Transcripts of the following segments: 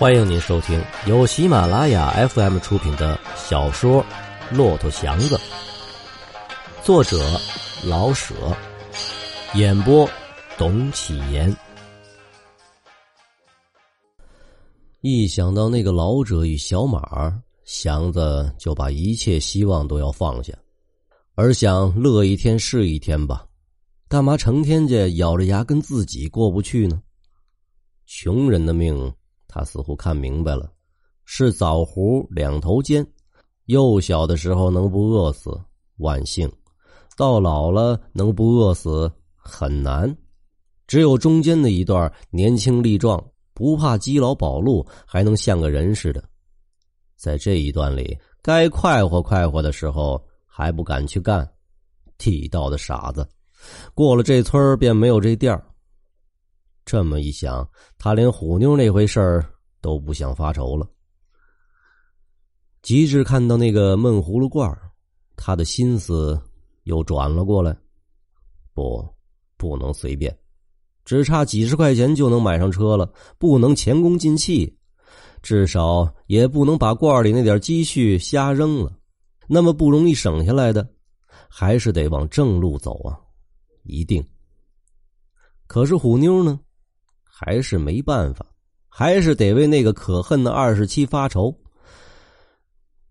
欢迎您收听由喜马拉雅 FM 出品的小说《骆驼祥子》，作者老舍，演播董启言。一想到那个老者与小马，祥子就把一切希望都要放下，而想乐一天是一天吧，干嘛成天家咬着牙跟自己过不去呢？穷人的命。他似乎看明白了，是枣核两头尖。幼小的时候能不饿死，万幸；到老了能不饿死，很难。只有中间的一段年轻力壮，不怕饥老保路，还能像个人似的。在这一段里，该快活快活的时候还不敢去干，地道的傻子。过了这村便没有这店儿。这么一想，他连虎妞那回事儿都不想发愁了。极致看到那个闷葫芦罐他的心思又转了过来。不，不能随便，只差几十块钱就能买上车了，不能前功尽弃，至少也不能把罐里那点积蓄瞎扔了。那么不容易省下来的，还是得往正路走啊！一定。可是虎妞呢？还是没办法，还是得为那个可恨的二十七发愁。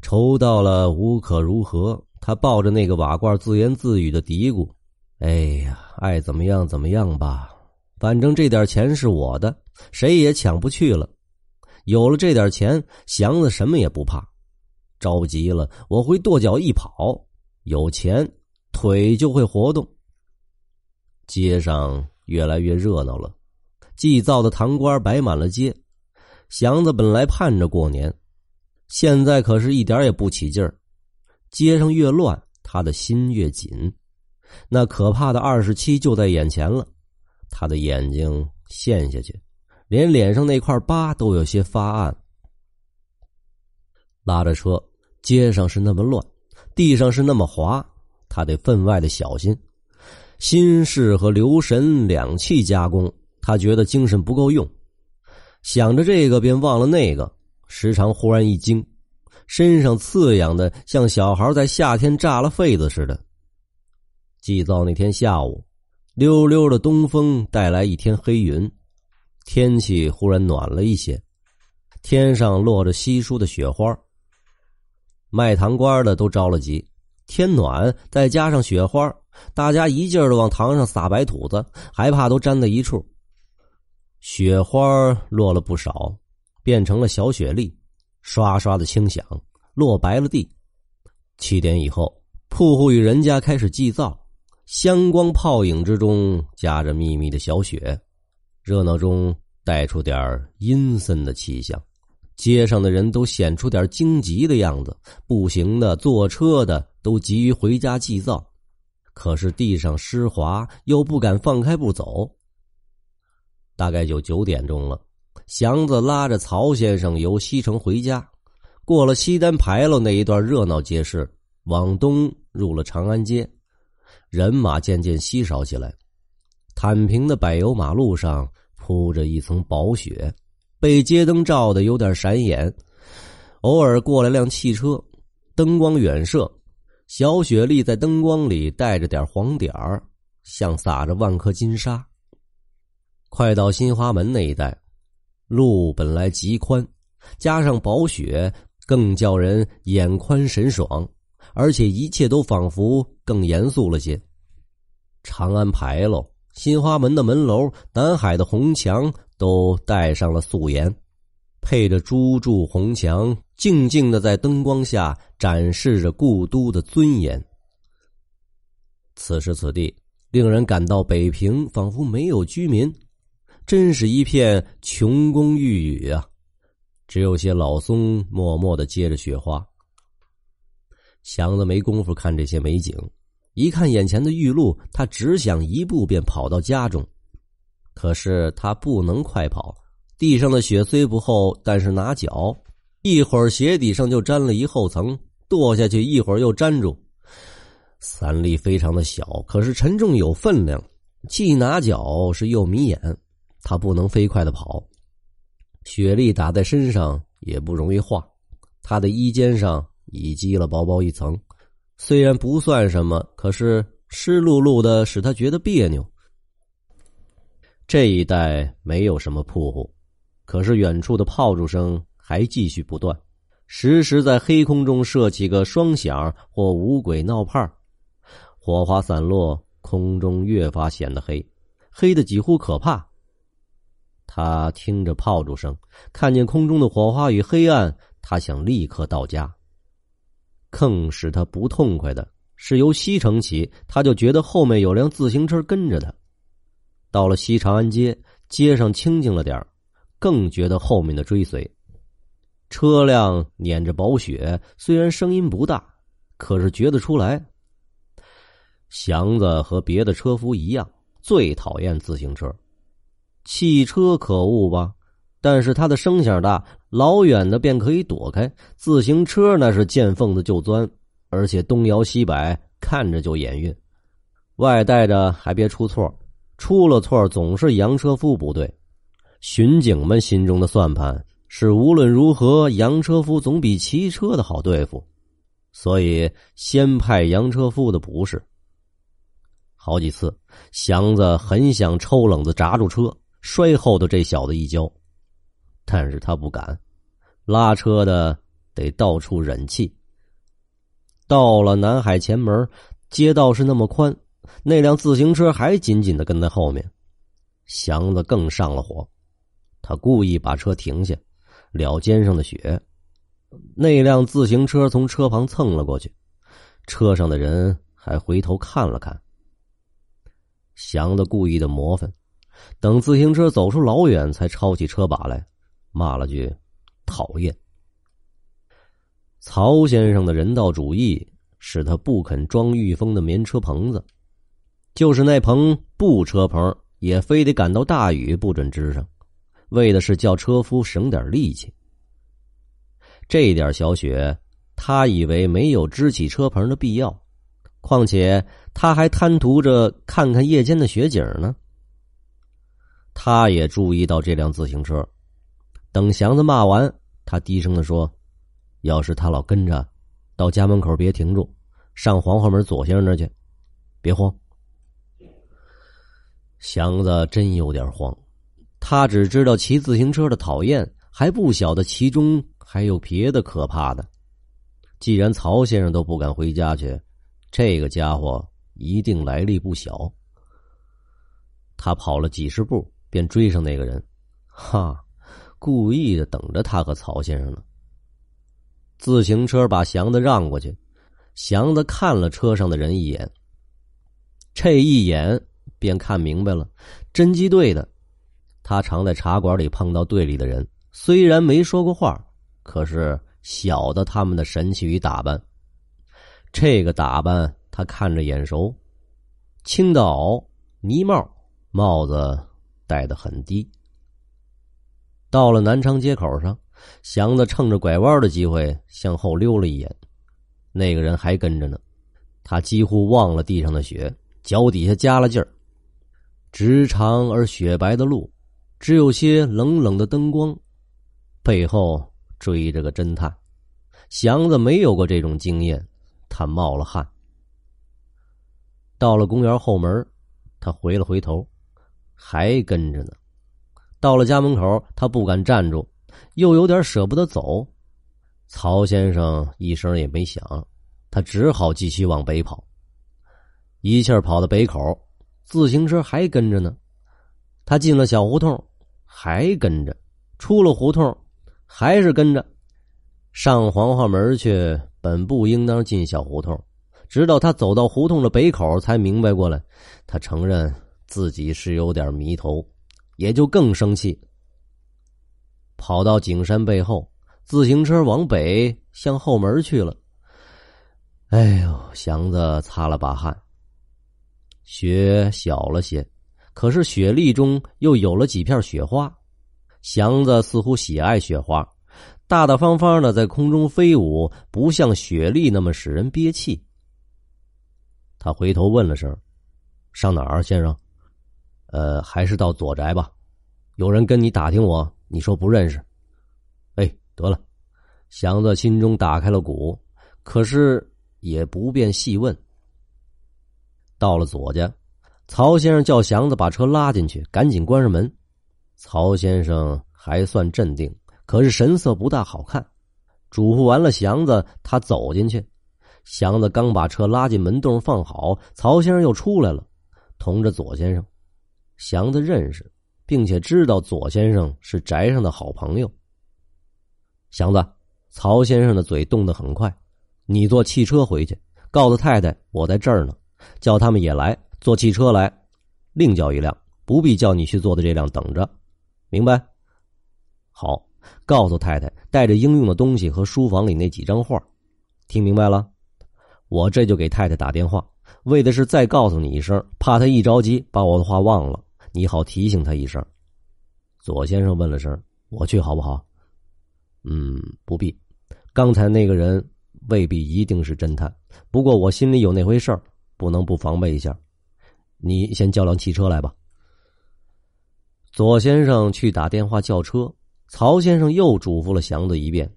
愁到了无可如何，他抱着那个瓦罐自言自语的嘀咕：“哎呀，爱怎么样怎么样吧，反正这点钱是我的，谁也抢不去了。有了这点钱，祥子什么也不怕。着急了，我会跺脚一跑。有钱，腿就会活动。街上越来越热闹了。”祭灶的堂官摆满了街，祥子本来盼着过年，现在可是一点也不起劲儿。街上越乱，他的心越紧。那可怕的二十七就在眼前了，他的眼睛陷下去，连脸上那块疤都有些发暗。拉着车，街上是那么乱，地上是那么滑，他得分外的小心，心事和留神两气加工。他觉得精神不够用，想着这个便忘了那个，时常忽然一惊，身上刺痒的像小孩在夏天炸了痱子似的。祭灶那天下午，溜溜的东风带来一天黑云，天气忽然暖了一些，天上落着稀疏的雪花。卖糖瓜的都着了急，天暖再加上雪花，大家一劲儿的往堂上撒白土子，还怕都粘在一处。雪花落了不少，变成了小雪粒，刷刷的轻响，落白了地。七点以后，铺户与人家开始祭灶，香光泡影之中夹着密密的小雪，热闹中带出点阴森的气象。街上的人都显出点惊急的样子，步行的、坐车的都急于回家祭灶，可是地上湿滑，又不敢放开步走。大概就九点钟了，祥子拉着曹先生由西城回家，过了西单牌楼那一段热闹街市，往东入了长安街，人马渐渐稀少起来。坦平的柏油马路上铺着一层薄雪，被街灯照得有点闪眼。偶尔过来辆汽车，灯光远射，小雪粒在灯光里带着点黄点儿，像撒着万颗金沙。快到新华门那一带，路本来极宽，加上薄雪，更叫人眼宽神爽，而且一切都仿佛更严肃了些。长安牌楼、新华门的门楼、南海的红墙都带上了素颜，配着朱柱红墙，静静的在灯光下展示着故都的尊严。此时此地，令人感到北平仿佛没有居民。真是一片琼宫玉宇啊！只有些老松默默的接着雪花。祥子没工夫看这些美景，一看眼前的玉露，他只想一步便跑到家中。可是他不能快跑，地上的雪虽不厚，但是拿脚，一会儿鞋底上就沾了一厚层，跺下去一会儿又粘住。伞力非常的小，可是沉重有分量，既拿脚是又迷眼。他不能飞快的跑，雪莉打在身上也不容易化，他的衣肩上已积了薄薄一层，虽然不算什么，可是湿漉漉的，使他觉得别扭。这一带没有什么铺户，可是远处的炮竹声还继续不断，时时在黑空中射起个双响或五鬼闹炮，火花散落，空中越发显得黑，黑的几乎可怕。他听着炮竹声，看见空中的火花与黑暗，他想立刻到家。更使他不痛快的是，由西城起，他就觉得后面有辆自行车跟着他。到了西长安街，街上清静了点更觉得后面的追随。车辆碾着薄雪，虽然声音不大，可是觉得出来。祥子和别的车夫一样，最讨厌自行车。汽车可恶吧，但是它的声响大，老远的便可以躲开。自行车那是见缝子就钻，而且东摇西摆，看着就眼晕。外带着还别出错，出了错总是洋车夫不对。巡警们心中的算盘是无论如何，洋车夫总比骑车的好对付，所以先派洋车夫的不是。好几次，祥子很想抽冷子砸住车。摔后头这小子一跤，但是他不敢。拉车的得到处忍气。到了南海前门，街道是那么宽，那辆自行车还紧紧的跟在后面。祥子更上了火，他故意把车停下，撩肩上的雪。那辆自行车从车旁蹭了过去，车上的人还回头看了看。祥子故意的磨蹭。等自行车走出老远，才抄起车把来，骂了句：“讨厌。”曹先生的人道主义使他不肯装御风的棉车棚子，就是那棚布车棚，也非得赶到大雨不准支上，为的是叫车夫省点力气。这点小雪，他以为没有支起车棚的必要，况且他还贪图着看看夜间的雪景呢。他也注意到这辆自行车。等祥子骂完，他低声的说：“要是他老跟着，到家门口别停住，上黄花门左先生那去，别慌。”祥子真有点慌，他只知道骑自行车的讨厌，还不晓得其中还有别的可怕的。既然曹先生都不敢回家去，这个家伙一定来历不小。他跑了几十步。便追上那个人，哈，故意的等着他和曹先生呢。自行车把祥子让过去，祥子看了车上的人一眼，这一眼便看明白了，侦缉队的。他常在茶馆里碰到队里的人，虽然没说过话，可是晓得他们的神气与打扮。这个打扮他看着眼熟，青道袄、呢帽、帽子。带得很低。到了南昌街口上，祥子趁着拐弯的机会向后溜了一眼，那个人还跟着呢。他几乎忘了地上的雪，脚底下加了劲儿。直长而雪白的路，只有些冷冷的灯光，背后追着个侦探。祥子没有过这种经验，他冒了汗。到了公园后门，他回了回头。还跟着呢，到了家门口，他不敢站住，又有点舍不得走。曹先生一声也没响，他只好继续往北跑。一气跑到北口，自行车还跟着呢。他进了小胡同，还跟着；出了胡同，还是跟着。上黄花门去，本不应当进小胡同，直到他走到胡同的北口，才明白过来。他承认。自己是有点迷头，也就更生气。跑到景山背后，自行车往北向后门去了。哎呦，祥子擦了把汗。雪小了些，可是雪粒中又有了几片雪花。祥子似乎喜爱雪花，大大方方的在空中飞舞，不像雪粒那么使人憋气。他回头问了声：“上哪儿，先生？”呃，还是到左宅吧。有人跟你打听我，你说不认识？哎，得了。祥子心中打开了鼓，可是也不便细问。到了左家，曹先生叫祥子把车拉进去，赶紧关上门。曹先生还算镇定，可是神色不大好看。嘱咐完了祥子，他走进去。祥子刚把车拉进门洞放好，曹先生又出来了，同着左先生。祥子认识，并且知道左先生是宅上的好朋友。祥子，曹先生的嘴动得很快，你坐汽车回去，告诉太太我在这儿呢，叫他们也来，坐汽车来，另叫一辆，不必叫你去坐的这辆等着，明白？好，告诉太太带着应用的东西和书房里那几张画，听明白了？我这就给太太打电话，为的是再告诉你一声，怕她一着急把我的话忘了，你好提醒他一声。左先生问了声：“我去好不好？”“嗯，不必。刚才那个人未必一定是侦探，不过我心里有那回事儿，不能不防备一下。你先叫辆汽车来吧。”左先生去打电话叫车，曹先生又嘱咐了祥子一遍：“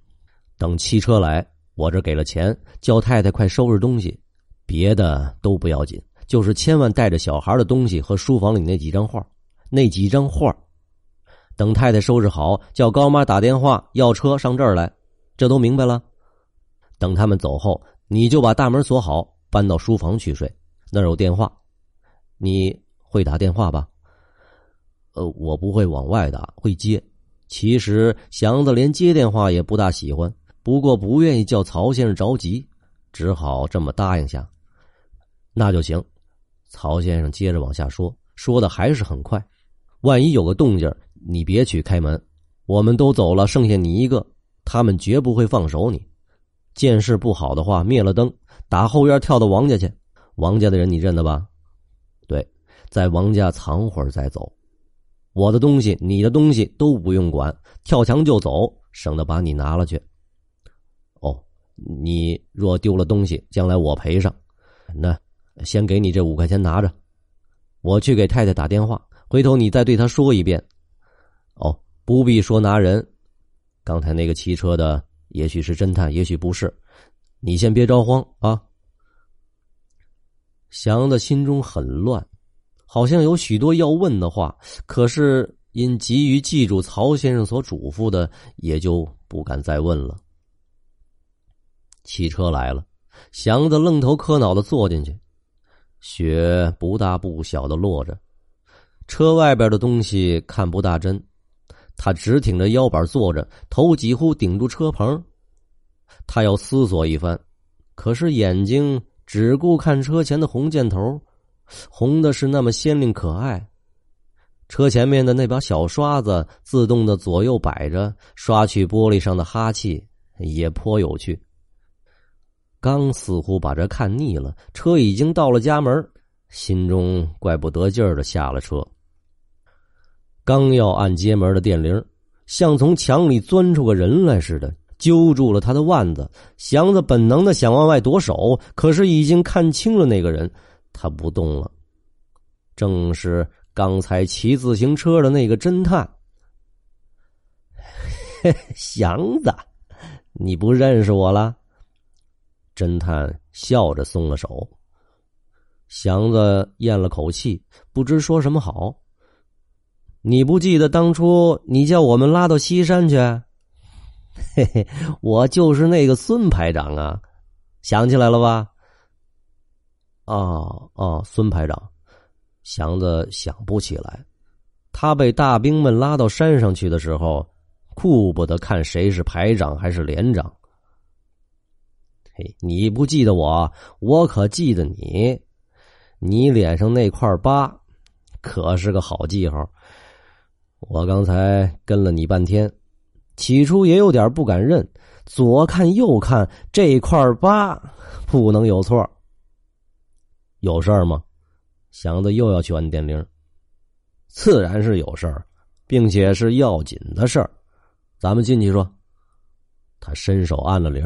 等汽车来。”我这给了钱，叫太太快收拾东西，别的都不要紧，就是千万带着小孩的东西和书房里那几张画，那几张画。等太太收拾好，叫高妈打电话要车上这儿来，这都明白了。等他们走后，你就把大门锁好，搬到书房去睡，那儿有电话。你会打电话吧？呃，我不会往外打，会接。其实祥子连接电话也不大喜欢。不过不愿意叫曹先生着急，只好这么答应下。那就行。曹先生接着往下说，说的还是很快。万一有个动静，你别去开门。我们都走了，剩下你一个，他们绝不会放手你。见势不好的话，灭了灯，打后院跳到王家去。王家的人你认得吧？对，在王家藏会儿再走。我的东西、你的东西都不用管，跳墙就走，省得把你拿了去。哦你若丢了东西，将来我赔上。那先给你这五块钱拿着，我去给太太打电话，回头你再对她说一遍。哦，不必说拿人。刚才那个骑车的，也许是侦探，也许不是。你先别着慌啊。祥子心中很乱，好像有许多要问的话，可是因急于记住曹先生所嘱咐的，也就不敢再问了。汽车来了，祥子愣头磕脑的坐进去，雪不大不小的落着，车外边的东西看不大真，他直挺着腰板坐着，头几乎顶住车棚，他要思索一番，可是眼睛只顾看车前的红箭头，红的是那么鲜亮可爱，车前面的那把小刷子自动的左右摆着，刷去玻璃上的哈气，也颇有趣。刚似乎把这看腻了，车已经到了家门，心中怪不得劲儿的下了车。刚要按街门的电铃，像从墙里钻出个人来似的，揪住了他的腕子。祥子本能的想往外夺手，可是已经看清了那个人，他不动了，正是刚才骑自行车的那个侦探。祥子，你不认识我了？侦探笑着松了手，祥子咽了口气，不知说什么好。你不记得当初你叫我们拉到西山去？嘿嘿，我就是那个孙排长啊，想起来了吧？哦哦，孙排长，祥子想不起来。他被大兵们拉到山上去的时候，顾不得看谁是排长还是连长。你不记得我，我可记得你。你脸上那块疤，可是个好记号。我刚才跟了你半天，起初也有点不敢认，左看右看，这块疤 不能有错。有事儿吗？祥子又要去按电铃，自然是有事儿，并且是要紧的事儿。咱们进去说。他伸手按了铃。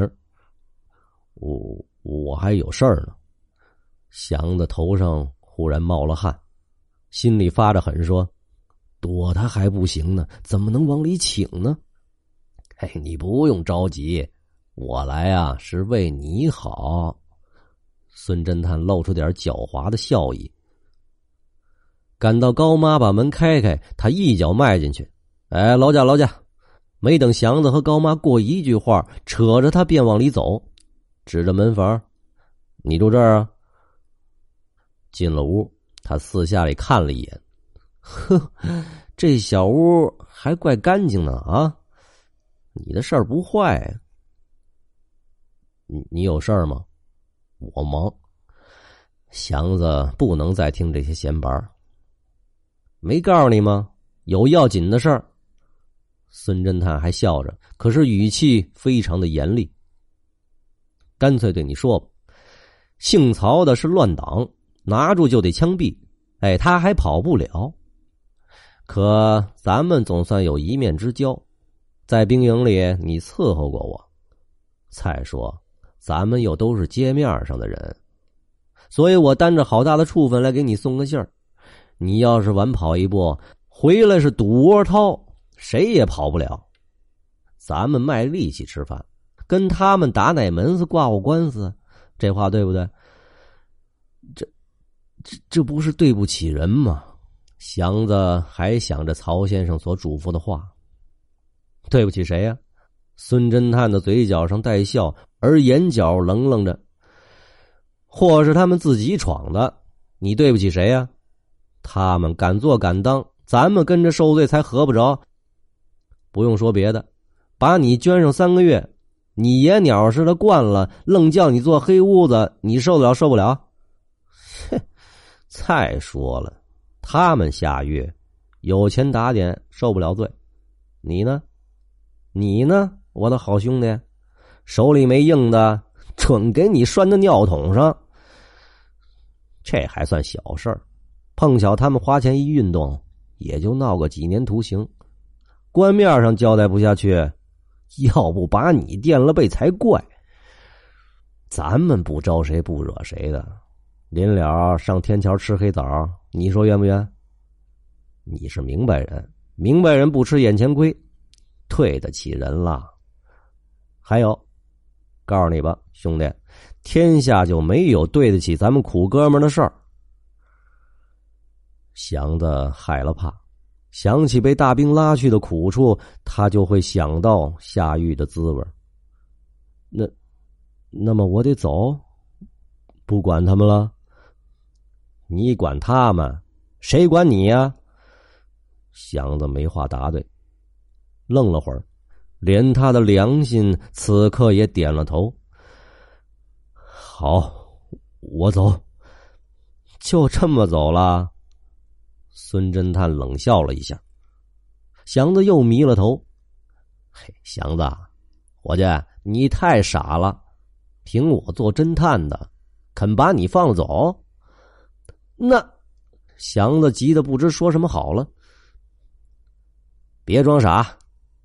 我我还有事儿呢，祥子头上忽然冒了汗，心里发着狠，说：“躲他还不行呢，怎么能往里请呢？哎，你不用着急，我来啊是为你好。孙侦探露出点狡猾的笑意。赶到高妈把门开开，他一脚迈进去。哎，劳驾劳驾！没等祥子和高妈过一句话，扯着他便往里走，指着门房：“你住这儿啊？”进了屋，他四下里看了一眼，呵，这小屋还怪干净呢啊！你的事儿不坏，你你有事儿吗？我忙。祥子不能再听这些闲白没告诉你吗？有要紧的事儿。孙侦探还笑着，可是语气非常的严厉。干脆对你说吧，姓曹的是乱党，拿住就得枪毙。哎，他还跑不了。可咱们总算有一面之交，在兵营里你伺候过我。再说，咱们又都是街面上的人，所以我担着好大的处分来给你送个信儿。你要是晚跑一步，回来是赌窝掏。谁也跑不了，咱们卖力气吃饭，跟他们打哪门子挂过官司？这话对不对？这、这、这不是对不起人吗？祥子还想着曹先生所嘱咐的话，对不起谁呀？孙侦探的嘴角上带笑，而眼角愣愣着。或是他们自己闯的，你对不起谁呀？他们敢做敢当，咱们跟着受罪才合不着。不用说别的，把你圈上三个月，你野鸟似的惯了，愣叫你坐黑屋子，你受得了受不了？哼！再说了，他们下狱有钱打点，受不了罪。你呢？你呢？我的好兄弟，手里没硬的，准给你拴到尿桶上。这还算小事儿，碰巧他们花钱一运动，也就闹个几年徒刑。官面上交代不下去，要不把你垫了背才怪。咱们不招谁不惹谁的，临了上天桥吃黑枣，你说冤不冤？你是明白人，明白人不吃眼前亏，对得起人了。还有，告诉你吧，兄弟，天下就没有对得起咱们苦哥们的事儿。祥子害了怕。想起被大兵拉去的苦处，他就会想到下狱的滋味。那，那么我得走，不管他们了。你管他们，谁管你呀？祥子没话答对，愣了会儿，连他的良心此刻也点了头。好，我走，就这么走了。孙侦探冷笑了一下，祥子又迷了头。嘿，祥子，伙计，你太傻了！凭我做侦探的，肯把你放走？那祥子急得不知说什么好了。别装傻！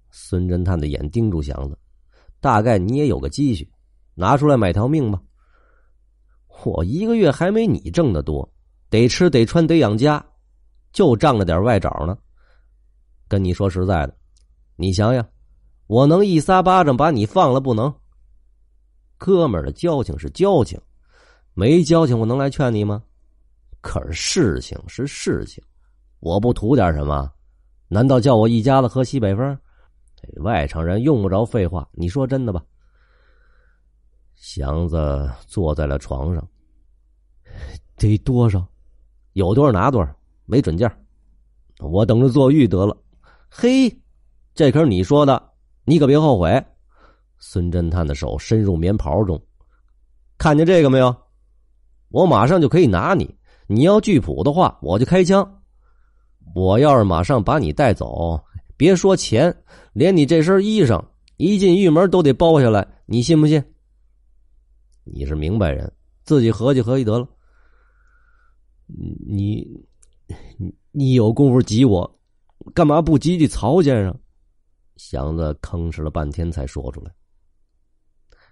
孙侦探的眼盯住祥子，大概你也有个积蓄，拿出来买条命吧。我一个月还没你挣的多，得吃得穿得养家。就仗着点外找呢，跟你说实在的，你想想，我能一撒巴掌把你放了不能？哥们儿的交情是交情，没交情我能来劝你吗？可是事情是事情，我不图点什么？难道叫我一家子喝西北风？外城人用不着废话，你说真的吧？祥子坐在了床上，得多少？有多少拿多少？没准价，我等着坐狱得了。嘿，这可是你说的，你可别后悔。孙侦探的手伸入棉袍中，看见这个没有？我马上就可以拿你。你要拒捕的话，我就开枪。我要是马上把你带走，别说钱，连你这身衣裳一进狱门都得包下来，你信不信？你是明白人，自己合计合计得了。你。你你有功夫急我，干嘛不急急曹先生？祥子吭哧了半天才说出来：“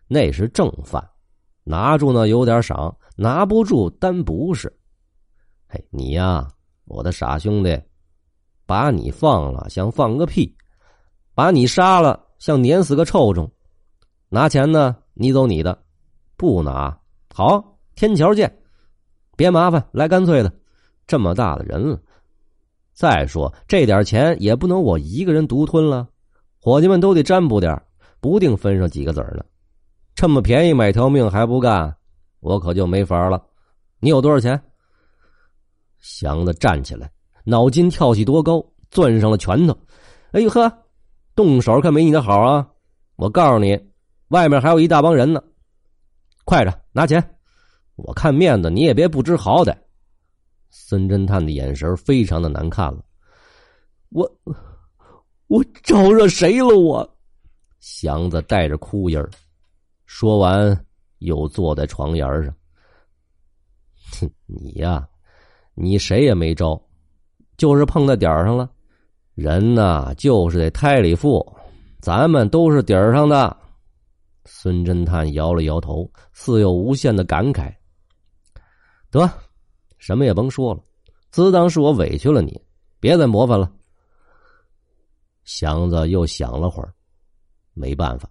那是正犯，拿住呢有点赏，拿不住单不是。嘿，你呀，我的傻兄弟，把你放了，想放个屁；把你杀了，想碾死个臭虫。拿钱呢？你走你的，不拿。好，天桥见。别麻烦，来干脆的。这么大的人了，再说这点钱也不能我一个人独吞了，伙计们都得占卜点不定分上几个子儿呢。这么便宜买条命还不干，我可就没法了。你有多少钱？祥子站起来，脑筋跳起多高，攥上了拳头。哎呦呵，动手可没你的好啊！我告诉你。外面还有一大帮人呢，快着拿钱！我看面子，你也别不知好歹。孙侦探的眼神非常的难看了。我我招惹谁了？我祥子带着哭音儿说完又坐在床沿上。你呀，你谁也没招，就是碰在点儿上了。人呐，就是得胎里富，咱们都是底儿上的。孙侦探摇了摇头，似有无限的感慨。得，什么也甭说了，自当是我委屈了你，别再磨烦了。祥子又想了会儿，没办法，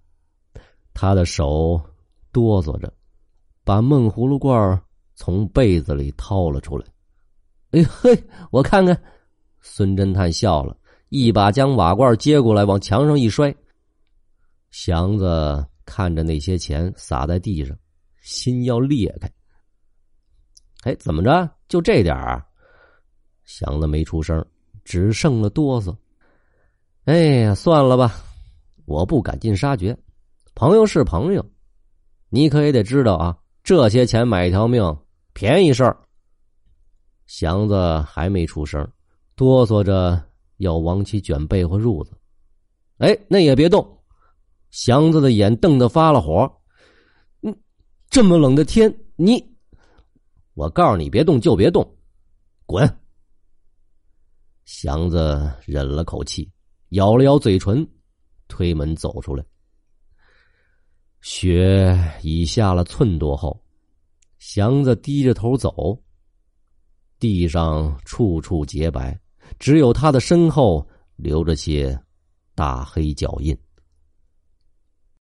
他的手哆嗦着，把闷葫芦罐从被子里掏了出来。哎嘿，我看看。孙侦探笑了，一把将瓦罐接过来，往墙上一摔。祥子。看着那些钱洒在地上，心要裂开。哎，怎么着？就这点儿？祥子没出声，只剩了哆嗦。哎呀，算了吧，我不赶尽杀绝。朋友是朋友，你可也得知道啊。这些钱买一条命，便宜事儿。祥子还没出声，哆嗦着要往起卷被或褥子。哎，那也别动。祥子的眼瞪得发了火，嗯，这么冷的天，你，我告诉你，别动就别动，滚！祥子忍了口气，咬了咬嘴唇，推门走出来。雪已下了寸多厚，祥子低着头走，地上处处洁白，只有他的身后留着些大黑脚印。